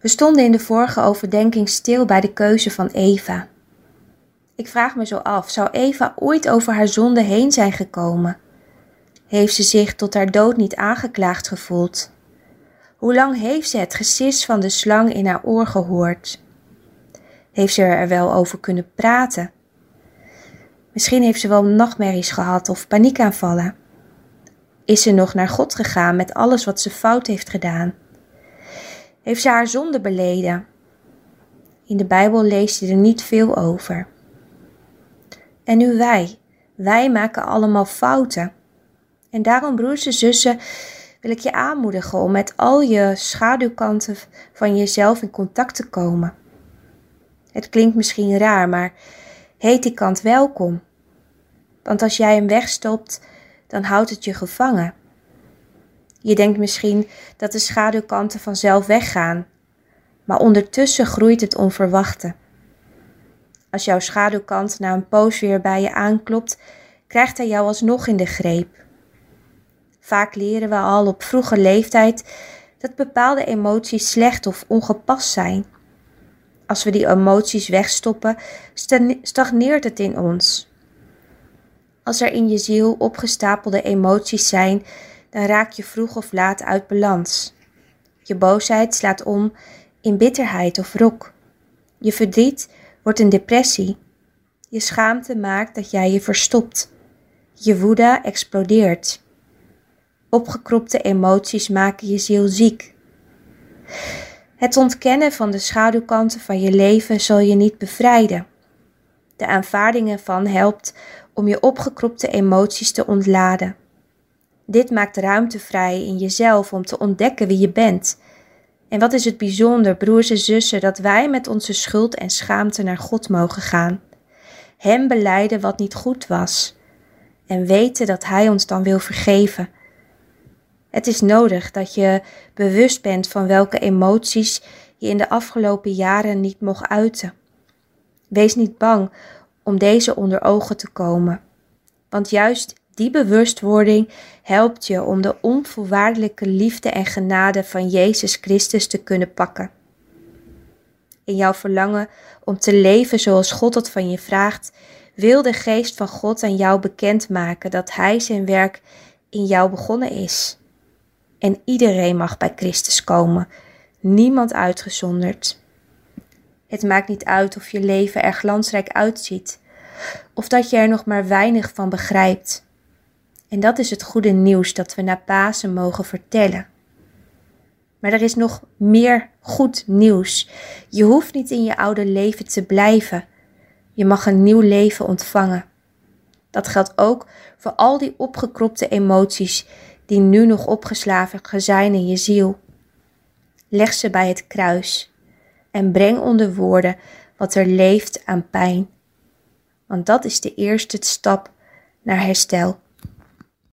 We stonden in de vorige overdenking stil bij de keuze van Eva. Ik vraag me zo af, zou Eva ooit over haar zonde heen zijn gekomen? Heeft ze zich tot haar dood niet aangeklaagd gevoeld? Hoe lang heeft ze het gesis van de slang in haar oor gehoord? Heeft ze er wel over kunnen praten? Misschien heeft ze wel nachtmerries gehad of paniekaanvallen. Is ze nog naar God gegaan met alles wat ze fout heeft gedaan? Heeft ze haar zonde beleden? In de Bijbel leest je er niet veel over. En nu wij. Wij maken allemaal fouten. En daarom, broers en zussen, wil ik je aanmoedigen om met al je schaduwkanten van jezelf in contact te komen. Het klinkt misschien raar, maar heet die kant welkom. Want als jij hem wegstopt, dan houdt het je gevangen. Je denkt misschien dat de schaduwkanten vanzelf weggaan, maar ondertussen groeit het onverwachte. Als jouw schaduwkant na een poos weer bij je aanklopt, krijgt hij jou alsnog in de greep. Vaak leren we al op vroege leeftijd dat bepaalde emoties slecht of ongepast zijn. Als we die emoties wegstoppen, stagneert het in ons. Als er in je ziel opgestapelde emoties zijn, dan raak je vroeg of laat uit balans. Je boosheid slaat om in bitterheid of wrok. Je verdriet wordt een depressie. Je schaamte maakt dat jij je verstopt. Je woede explodeert. Opgekropte emoties maken je ziel ziek. Het ontkennen van de schaduwkanten van je leven zal je niet bevrijden. De aanvaarding ervan helpt om je opgekropte emoties te ontladen. Dit maakt ruimte vrij in jezelf om te ontdekken wie je bent. En wat is het bijzonder, broers en zussen, dat wij met onze schuld en schaamte naar God mogen gaan. Hem beleiden wat niet goed was. En weten dat Hij ons dan wil vergeven. Het is nodig dat je bewust bent van welke emoties je in de afgelopen jaren niet mocht uiten. Wees niet bang om deze onder ogen te komen. Want juist die bewustwording helpt je om de onvoorwaardelijke liefde en genade van Jezus Christus te kunnen pakken. In jouw verlangen om te leven zoals God het van je vraagt, wil de geest van God aan jou bekendmaken dat Hij zijn werk in jou begonnen is. En iedereen mag bij Christus komen, niemand uitgezonderd. Het maakt niet uit of je leven er glansrijk uitziet, of dat je er nog maar weinig van begrijpt. En dat is het goede nieuws dat we na Pasen mogen vertellen. Maar er is nog meer goed nieuws. Je hoeft niet in je oude leven te blijven. Je mag een nieuw leven ontvangen. Dat geldt ook voor al die opgekropte emoties die nu nog opgeslagen zijn in je ziel. Leg ze bij het kruis en breng onder woorden wat er leeft aan pijn. Want dat is de eerste stap naar herstel.